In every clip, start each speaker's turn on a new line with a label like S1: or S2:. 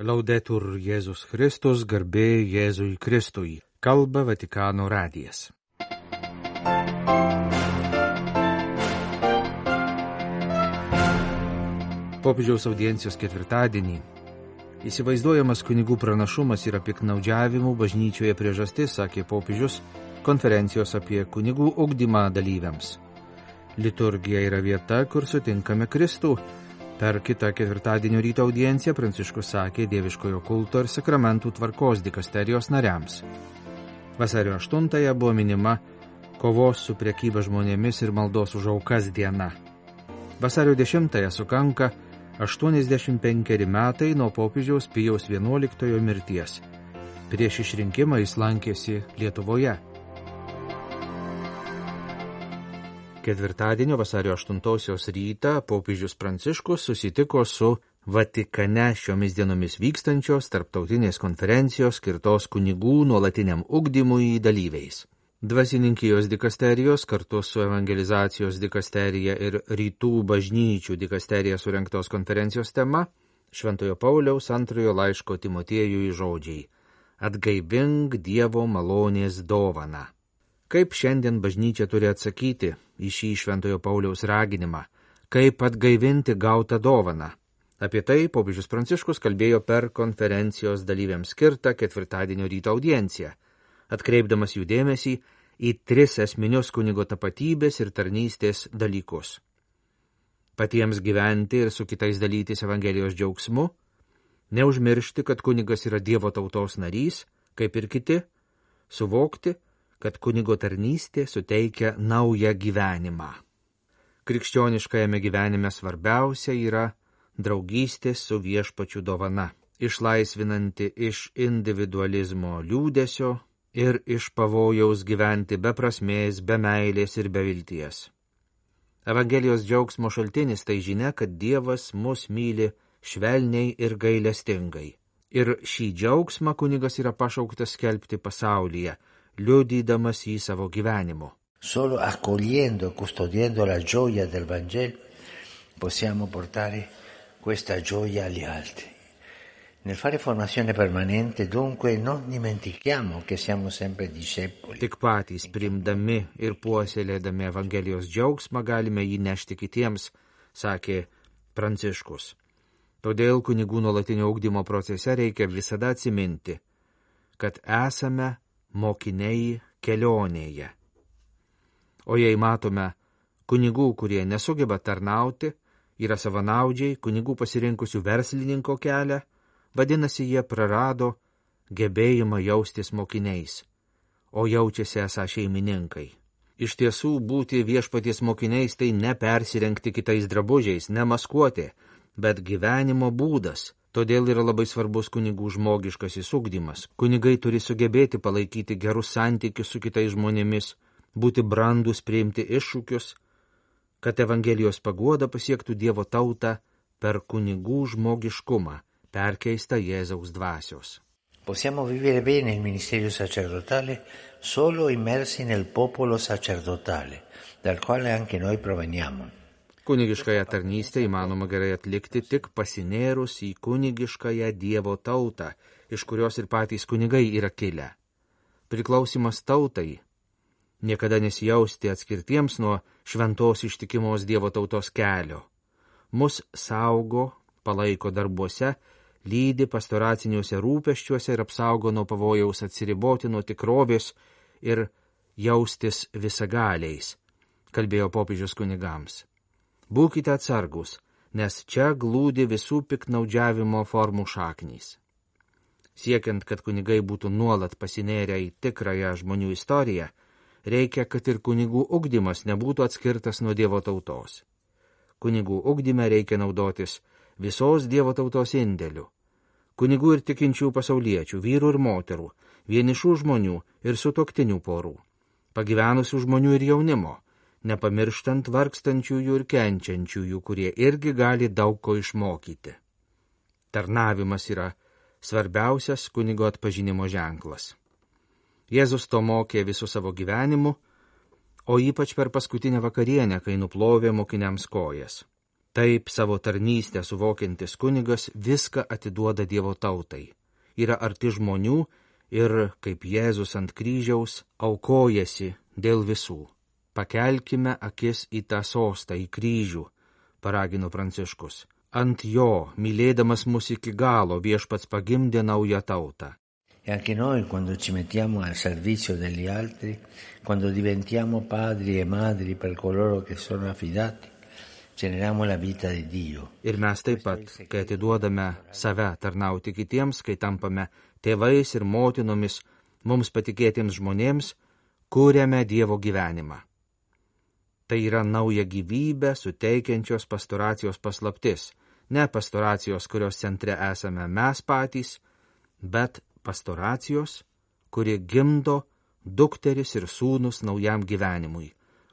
S1: Laudetur Jėzus Kristus, garbė Jėzui Kristui. Kalba Vatikano radijas. Popiežiaus audiencijos ketvirtadienį. Įsivaizduojamas kunigų pranašumas yra piknaudžiavimų bažnyčioje priežastis, sakė popiežius konferencijos apie kunigų ugdymą dalyviams. Liturgija yra vieta, kur sutinkame Kristų Per kitą ketvirtadienio ryto audienciją Pranciškus sakė dieviškojo kulto ir sakramentų tvarkos dikasterijos nariams. Vasario 8-ąją buvo minima kovos su priekyba žmonėmis ir maldos už aukas diena. Vasario 10-ąją sukanka 85 metai nuo popiežiaus Pijaus XI mirties. Prieš išrinkimą jis lankėsi Lietuvoje. Ketvirtadienio vasario 8 rytą popiežius Pranciškus susitiko su Vatikane šiomis dienomis vykstančios tarptautinės konferencijos skirtos kunigų nuolatiniam ugdymui dalyviais. Dvasininkijos dikasterijos kartu su evangelizacijos dikasterija ir rytų bažnyčių dikasterija surinktos konferencijos tema - Šventojo Pauliaus antrojo laiško Timotiejui žodžiai - Atgaivink Dievo malonės dovaną. Kaip šiandien bažnyčia turi atsakyti į šį Šventojo Pauliaus raginimą, kaip atgaivinti gautą dovaną? Apie tai popiežius Pranciškus kalbėjo per konferencijos dalyviams skirtą ketvirtadienio ryto audienciją, atkreipdamas jų dėmesį į tris esminius kunigo tapatybės ir tarnystės dalykus. Patiems gyventi ir su kitais dalytis Evangelijos džiaugsmu, neužmiršti, kad kunigas yra Dievo tautos narys, kaip ir kiti, suvokti, kad kunigo tarnystė suteikia naują gyvenimą. Krikščioniškajame gyvenime svarbiausia yra draugystės su viešpačiu dovana, išlaisvinanti iš individualizmo liūdėsio ir iš pavojaus gyventi be prasmės, be meilės ir be vilties. Evangelijos džiaugsmo šaltinis tai žinia, kad Dievas mus myli švelniai ir gailestingai. Ir šį džiaugsmą kunigas yra pašauktas skelbti pasaulyje, liudydamas jį savo gyvenimu.
S2: Solo accogliendo e custodendo la gioia del Vangelo possiamo portare questa gioia agli altri. Nel fare formazione permanente, dunque, non dimentichiamo che siamo sempre discepoli.
S1: Tik patys primdami ir puoselėdami Evangelijos džiaugsmą galime jį nešti kitiems, sakė Pranciškus. Todėl kunigų nuolatinio augdymo procese reikia visada atsiminti, kad esame mokiniai kelionėje. O jei matome kunigų, kurie nesugeba tarnauti, yra savanaudžiai, kunigų pasirinkusių verslininko kelią, vadinasi, jie prarado gebėjimą jaustis mokiniais, o jaučiasi esą šeimininkai. Iš tiesų, būti viešpaties mokiniais tai ne persirengti kitais drabužiais, ne maskuoti, bet gyvenimo būdas, Todėl yra labai svarbus kunigų žmogiškasis ugdymas. Kunigai turi sugebėti palaikyti gerus santykius su kitais žmonėmis, būti brandus priimti iššūkius, kad Evangelijos paguoda pasiektų Dievo tautą per kunigų žmogiškumą, perkeistą Jėzaus dvasios.
S2: Possiamo vivere bene il ministerio sacerdotale solo immersi nel popolo sacerdotale, dal quale anche noi proveniamo.
S1: Kunigiškąją tarnystę įmanoma gerai atlikti tik pasinėrus į kunigiškąją Dievo tautą, iš kurios ir patys kunigai yra kilę. Priklausimas tautai - niekada nesijausti atskirtiems nuo šventos ištikimos Dievo tautos kelio. Mus saugo, palaiko darbuose, lydi pastoraciniuose rūpeščiuose ir apsaugo nuo pavojaus atsiriboti nuo tikrovės ir jaustis visagaliais, kalbėjo popiežius kunigams. Būkite atsargus, nes čia glūdi visų piknaudžiavimo formų šaknys. Siekiant, kad kunigai būtų nuolat pasinėrę į tikrąją žmonių istoriją, reikia, kad ir kunigų ugdymas nebūtų atskirtas nuo Dievo tautos. Kunigų ugdyme reikia naudotis visos Dievo tautos indėliu. Kunigų ir tikinčių pasauliečių, vyrų ir moterų, vienišų žmonių ir sutoktinių porų, pagyvenusių žmonių ir jaunimo, nepamirštant vargstančiųjų ir kenčiančiųjų, kurie irgi gali daug ko išmokyti. Tarnavimas yra svarbiausias kunigo atpažinimo ženklas. Jėzus to mokė visų savo gyvenimu, o ypač per paskutinę vakarienę, kai nuplovė mokiniams kojas. Taip savo tarnystę suvokiantis kunigas viską atiduoda Dievo tautai. Yra arti žmonių ir, kaip Jėzus ant kryžiaus, aukojasi dėl visų. Pakelkime akis į tą sostą, į kryžių, paragino Pranciškus. Ant jo, mylėdamas mus iki galo, viešpats pagimdė naują tautą.
S2: E anche noi quando ci mettiamo al servizio degli altri, quando diventiamo padri e madri per coloro che sono affidati, generiamo la vita di Dio.
S1: Ir mes taip pat, kai atiduodame save tarnauti kitiems, kai tampame tėvais ir motinomis, mums patikėtiems žmonėms, kūrėme Dievo gyvenimą. Tai yra nauja gyvybė suteikiančios pastoracijos paslaptis, ne pastoracijos, kurios centre esame mes patys, bet pastoracijos, kuri gimdo dukteris ir sūnus naujam gyvenimui,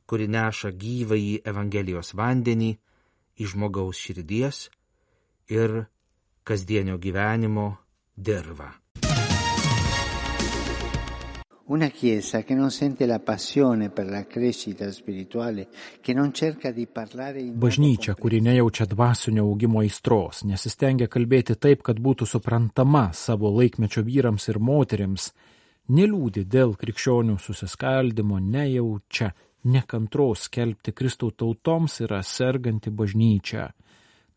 S1: kuri neša gyvą į Evangelijos vandenį, į žmogaus širdies ir kasdienio gyvenimo dirvą.
S2: Una Chiesa che non sente la passione per la crescita spirituale, che non cerca di parlare in
S3: Bažnyčia, kuri nejaučia dvasinio augimo aistros, nesistengia kalbėti taip, kad būtų suprantama savo laikmečio vyrams ir moteriams, neliūdi dėl krikščionių susiskaldimo, nejaučia nekantros skelbti Kristų tautoms yra serganti bažnyčia.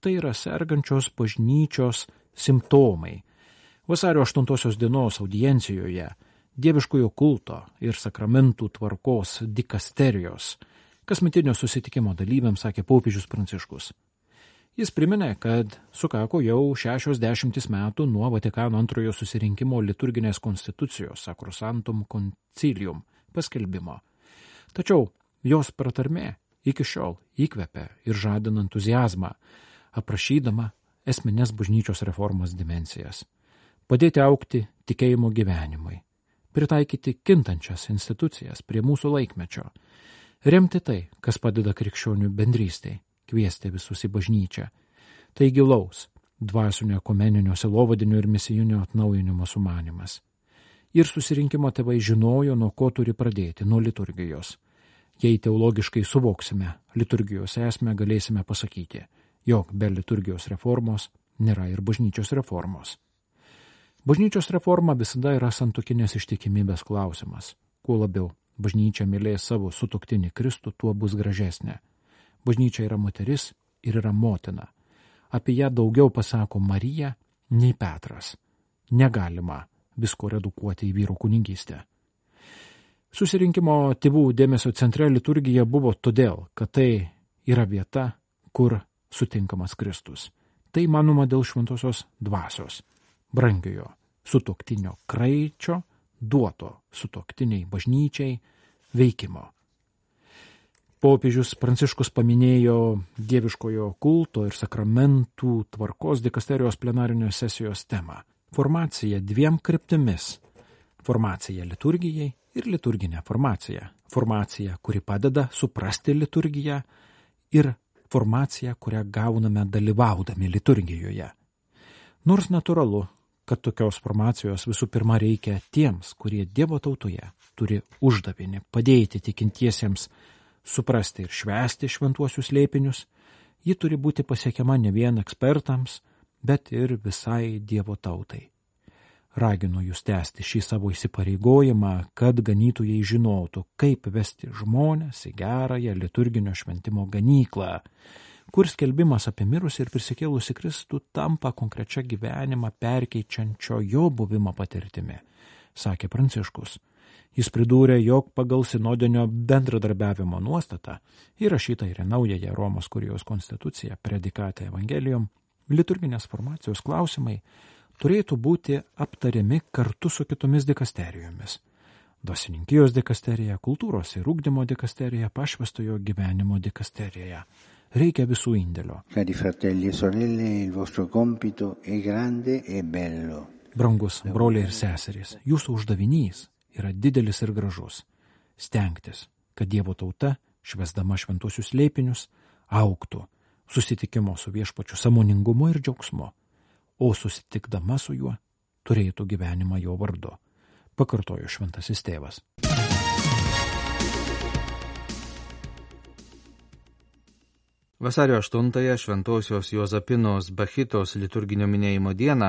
S3: Tai yra sergančios bažnyčios simptomai. Vasario 8 dienos audiencijoje dieviškojo kulto ir sakramentų tvarkos dikasterijos kasmetinio susitikimo dalyviams sakė popiežius Pranciškus. Jis priminė, kad sukako jau šešios dešimtis metų nuo Vatikano antrojo susirinkimo liturginės konstitucijos Sacrosantum Concilium paskelbimo. Tačiau jos pratarmė iki šiol įkvepia ir žadina entuzijazmą, aprašydama esminės bažnyčios reformos dimensijas. Padėti aukti tikėjimo gyvenimui, pritaikyti kintančias institucijas prie mūsų laikmečio, remti tai, kas padeda krikščionių bendrystėj, kviesti visus į bažnyčią. Tai gilaus, dvasinio ekomeninio silovadinio ir misijinio atnaujinimo sumanimas. Ir susirinkimo tėvai žinojo, nuo ko turi pradėti, nuo liturgijos. Jei teologiškai suvoksime liturgijos esmę, galėsime pasakyti, jog be liturgijos reformos nėra ir bažnyčios reformos. Bažnyčios reforma visada yra santokinės ištikimybės klausimas. Kuo labiau bažnyčia mylės savo sutoktinį Kristų, tuo bus gražesnė. Bažnyčia yra moteris ir yra motina. Apie ją daugiau pasako Marija nei Petras. Negalima visko redukuoti į vyro kunigystę. Susirinkimo tėvų dėmesio centre liturgija buvo todėl, kad tai yra vieta, kur sutinkamas Kristus. Tai manoma dėl šventosios dvasios brangiojo sutoktinio kraičio duoto sutoktiniai bažnyčiai veikimo. Popiežius Pranciškus paminėjo dieviškojo kulto ir sakramentų tvarkos dikasterijos plenarinio sesijos temą - formacija dviem kryptimis - formacija liturgijai ir liturginė formacija. Formacija, kuri padeda suprasti liturgiją ir formacija, kurią gauname dalyvaudami liturgijoje. Nors natūralu, kad tokios formacijos visų pirma reikia tiems, kurie Dievo tautoje turi uždavinį padėti tikintiesiems suprasti ir švęsti šventuosius lėpinius, ji turi būti pasiekiama ne vien ekspertams, bet ir visai Dievo tautai. Raginu jūs tęsti šį savo įsipareigojimą, kad ganytojai žinotų, kaip vesti žmonės į gerąją liturginio šventimo ganyklą, kur skelbimas apie mirusį ir prisikėlusi Kristų tampa konkrečia gyvenimą perkeičiančio jo buvimo patirtimi, sakė Pranciškus. Jis pridūrė, jog pagal sinodinio bendradarbiavimo nuostatą įrašyta ir naująją Romos kurijos konstituciją predikatę Evangelijom, liturginės formacijos klausimai turėtų būti aptariami kartu su kitomis dikasterijomis dvasininkijos dikasterija, kultūros ir ūkdymo dikasterija, pašvestojo gyvenimo dikasterija reikia visų indėlio.
S2: Cari fratelli e sorelle, il vostro compito è grande e bello.
S3: Brangus broliai ir seserys, jūsų uždavinys yra didelis ir gražus. Stengtis, kad Dievo tauta, švesdama šventuosius leipinius, auktų susitikimo su viešpačiu samoningumu ir džiaugsmu, o susitikdama su juo turėtų gyvenimą jo vardu, pakartojo šventasis tėvas.
S1: Vasario 8-ąją Šventosios Jozapinos Bachitos liturginio minėjimo dieną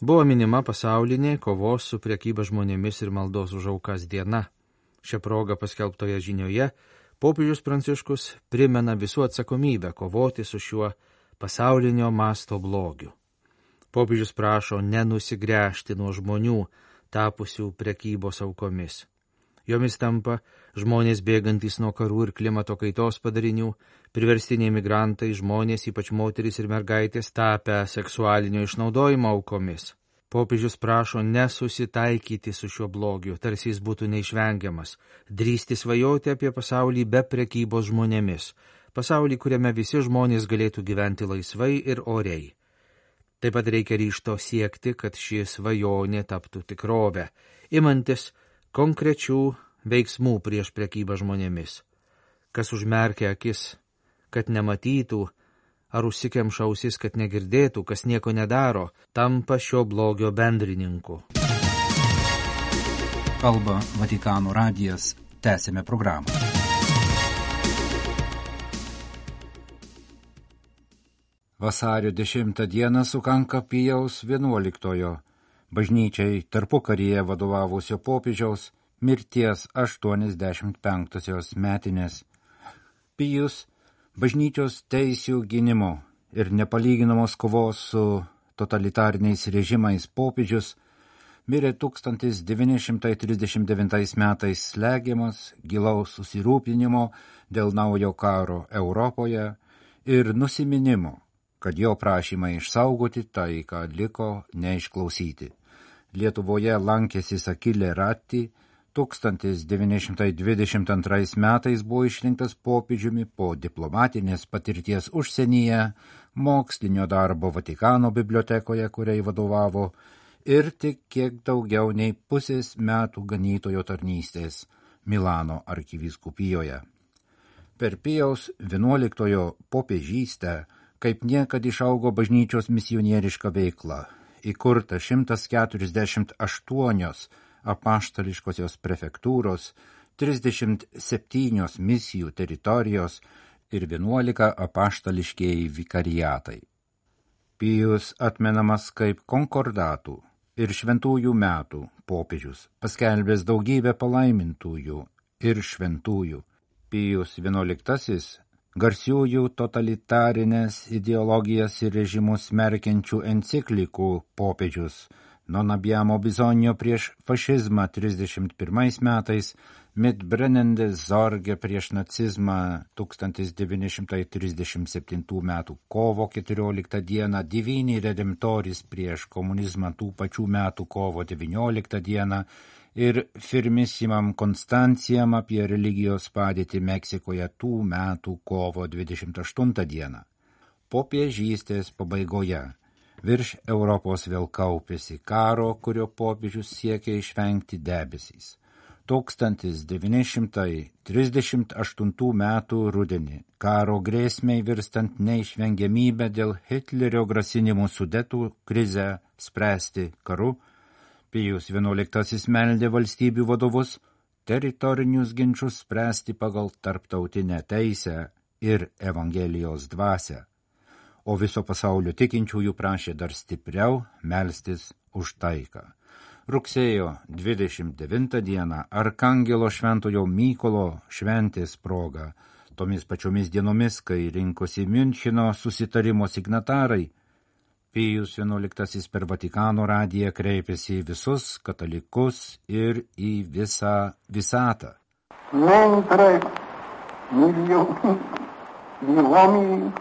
S1: buvo minima pasaulinė kovos su priekyba žmonėmis ir maldos už aukas diena. Šią progą paskelbtoje žinioje popiežius Pranciškus primena visų atsakomybę kovoti su šiuo pasaulinio masto blogiu. Popiežius prašo nenusigręžti nuo žmonių tapusių prekybos aukomis. Jomis tampa žmonės bėgantys nuo karų ir klimato kaitos padarinių, priverstiniai migrantai, žmonės, ypač moteris ir mergaitės, tapę seksualinio išnaudojimo aukomis. Popiežius prašo nesusitaikyti su šiuo blogiu, tarsi jis būtų neišvengiamas, drįsti svajoti apie pasaulį be prekybos žmonėmis, pasaulį, kuriame visi žmonės galėtų gyventi laisvai ir oriai. Taip pat reikia ryšto siekti, kad ši svajonė taptų tikrovę, imantis konkrečių veiksmų prieš prekybą žmonėmis. Kas užmerkia akis, kad nematytų, ar užsikemša ausis, kad negirdėtų, kas nieko nedaro, tampa šio blogio bendrininku.
S4: Kalba Vatikano radijas, tęsėme programą. Vasario 10 dieną sukanka Pijaus 11 bažnyčiai tarpukaryje vadovavusio popiežiaus mirties 85-osios metinės. Pijus bažnyčios teisių gynimo ir nepalyginamos kovos su totalitariniais režimais popiežius mirė 1939 metais slegiamas gilaus susirūpinimo dėl naujo karo Europoje ir nusiminimo, kad jo prašymai išsaugoti taiką liko neišklausyti. Lietuvoje lankėsi Sakilė Ratti, 1922 metais buvo išrinktas popiežiumi po diplomatinės patirties užsienyje, mokslinio darbo Vatikano bibliotekoje, kuriai vadovavo, ir tik kiek daugiau nei pusės metų ganytojo tarnystės Milano arkivyskupijoje. Per Pijaus 11 popiežystę kaip niekad išaugo bažnyčios misionieriška veikla įkurta 148 apaštališkosios prefektūros, 37 misijų teritorijos ir 11 apaštališkieji vikariatai. Pijus atmenamas kaip konkordatų ir šventųjų metų popiežius, paskelbęs daugybę palaimintųjų ir šventųjų. Pijus XI garsiųjų totalitarinės ideologijas ir režimus smerkiančių enciklikų popiežius. Non abbiamo bisogno prieš fašizmą 31 metais, mit brennendes Zorge prieš nacizmą 1937 metų kovo 14 dieną, devyni redemptoris prieš komunizmą tų pačių metų kovo 19 dieną ir firmisimam Konstancijam apie religijos padėtį Meksikoje tų metų kovo 28 dieną. Po piežystės pabaigoje virš Europos vėl kaupėsi karo, kurio popiežius siekia išvengti debesys. 1938 metų rudenį. Karo grėsmiai virstant neišvengiamybę dėl Hitlerio grasinimų sudetų krizę spręsti karu, Pijus XI meldė valstybių vadovus teritorinius ginčius spręsti pagal tarptautinę teisę ir Evangelijos dvasę, o viso pasaulio tikinčiųjų prašė dar stipriau melstis už taiką. Rugsėjo 29 dieną Arkangelo šventojo Mykolo šventės proga, tomis pačiomis dienomis, kai rinkosi Münchino susitarimo signatarai, Pijus XI per Vatikano radiją kreipėsi į visus katalikus ir į visą visatą.
S5: Mentre milioni di uomini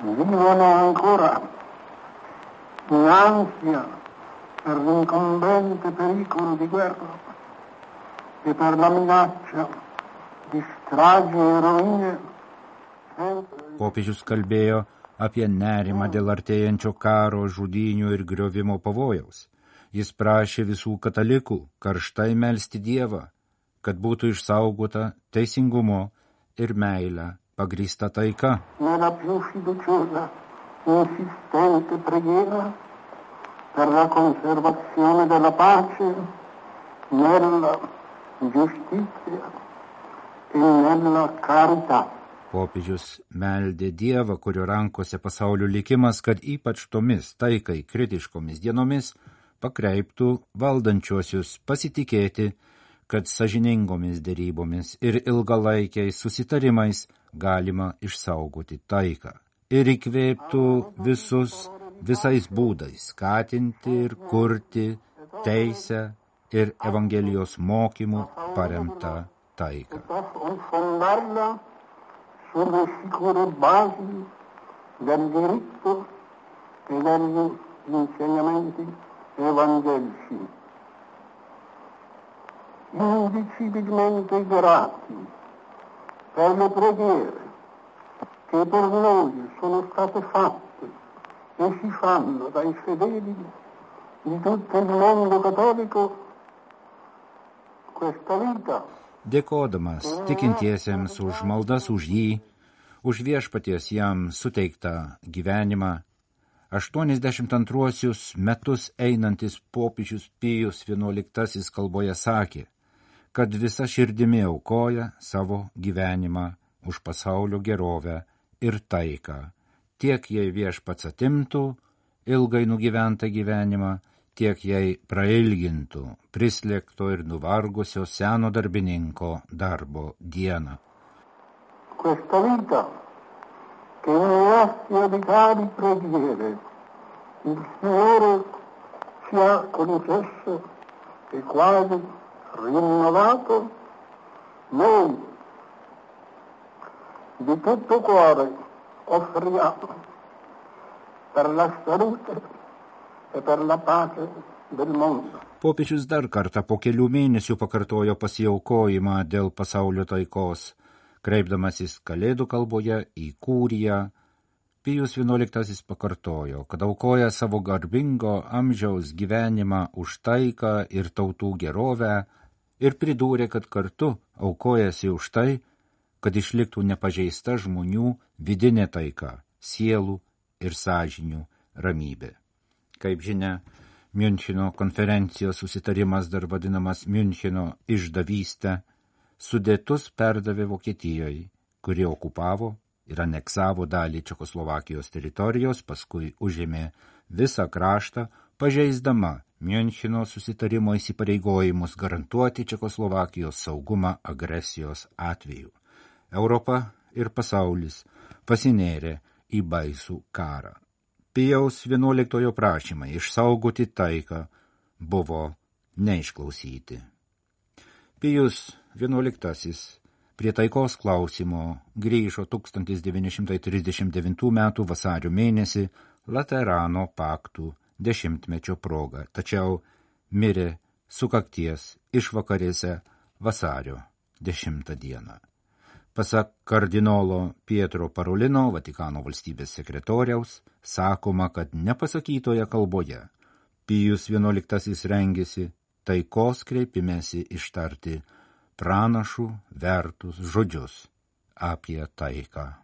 S5: vivono ancora in ansia per l'incombente pericolo di guerra e per la minaccia di stragi e rovine.
S4: Popiežius kalbėjo apie nerimą dėl artėjančio karo, žudinių ir griovimo pavojaus. Jis prašė visų katalikų karštai melsti Dievą, kad būtų išsaugota teisingumo ir meilę pagrįsta taika.
S5: Per la conservazione della pace nella giustizia e nella carità.
S4: Popiežius meldė Dievą, kurio rankose pasaulio likimas, kad ypač tomis taikai kritiškomis dienomis pakreiptų valdančiosius pasitikėti, kad sažiningomis dėrybomis ir ilgalaikiais susitarimais galima išsaugoti taiką ir įkvėptų visus visais būdais skatinti ir kurti teisę ir Evangelijos mokymų paremtą taiką.
S5: insegnamenti evangelici. Indicibilmente grati per le preghiere che per noi sono state fatte e si fanno dai fedeli di tutto il mondo cattolico questa vita
S4: dėkodamas tikintiesiems už maldas už jį, už viešpaties jam suteiktą gyvenimą. 82 metus einantis popiežius Pijus XI kalboje sakė, kad visa širdimi aukoja savo gyvenimą už pasaulio gerovę ir taiką, tiek jei viešpats atimtų ilgai nugyventą gyvenimą, tiek jai prailgintų prislėgto ir nuvargusio seno darbininko darbo dieną.
S5: Questa vita che grazia di cari preghiere il Signore ci ha concesso e quasi rinnovato, noi di tutto cuore offriamo per la salute e per la pace del mondo.
S4: Popiežius dar kartą po kelių mėnesių pakartojo pasiaukojimą dėl pasaulio taikos, kreipdamasis Kalėdų kalboje į Kūriją. Pijus XI pakartojo, kad aukoja savo garbingo amžiaus gyvenimą už taiką ir tautų gerovę ir pridūrė, kad kartu aukojasi už tai, kad išliktų nepažeista žmonių vidinė taika, sielų ir sąžinių ramybė. Kaip žinia, Münchino konferencijos susitarimas dar vadinamas Münchino išdavystė, sudėtus perdavė Vokietijoje, kuri okupavo ir aneksavo dalį Čekoslovakijos teritorijos, paskui užėmė visą kraštą, pažeisdama Münchino susitarimo įsipareigojimus garantuoti Čekoslovakijos saugumą agresijos atveju. Europa ir pasaulis pasinėrė į baisų karą. Pijaus vienuoliktojo prašymai išsaugoti taiką buvo neišklausyti. Pijus vienuoliktasis prie taikos klausimo grįžo 1939 m. vasario mėnesį Laterano paktų dešimtmečio proga, tačiau mirė sukakties išvakarėse vasario 10 dieną. Pasak kardinolo Pietro Parolino, Vatikano valstybės sekretoriaus, sakoma, kad nepasakytoje kalboje Pijus XI rengėsi taikos kreipimėsi ištarti pranašų vertus žodžius apie taiką.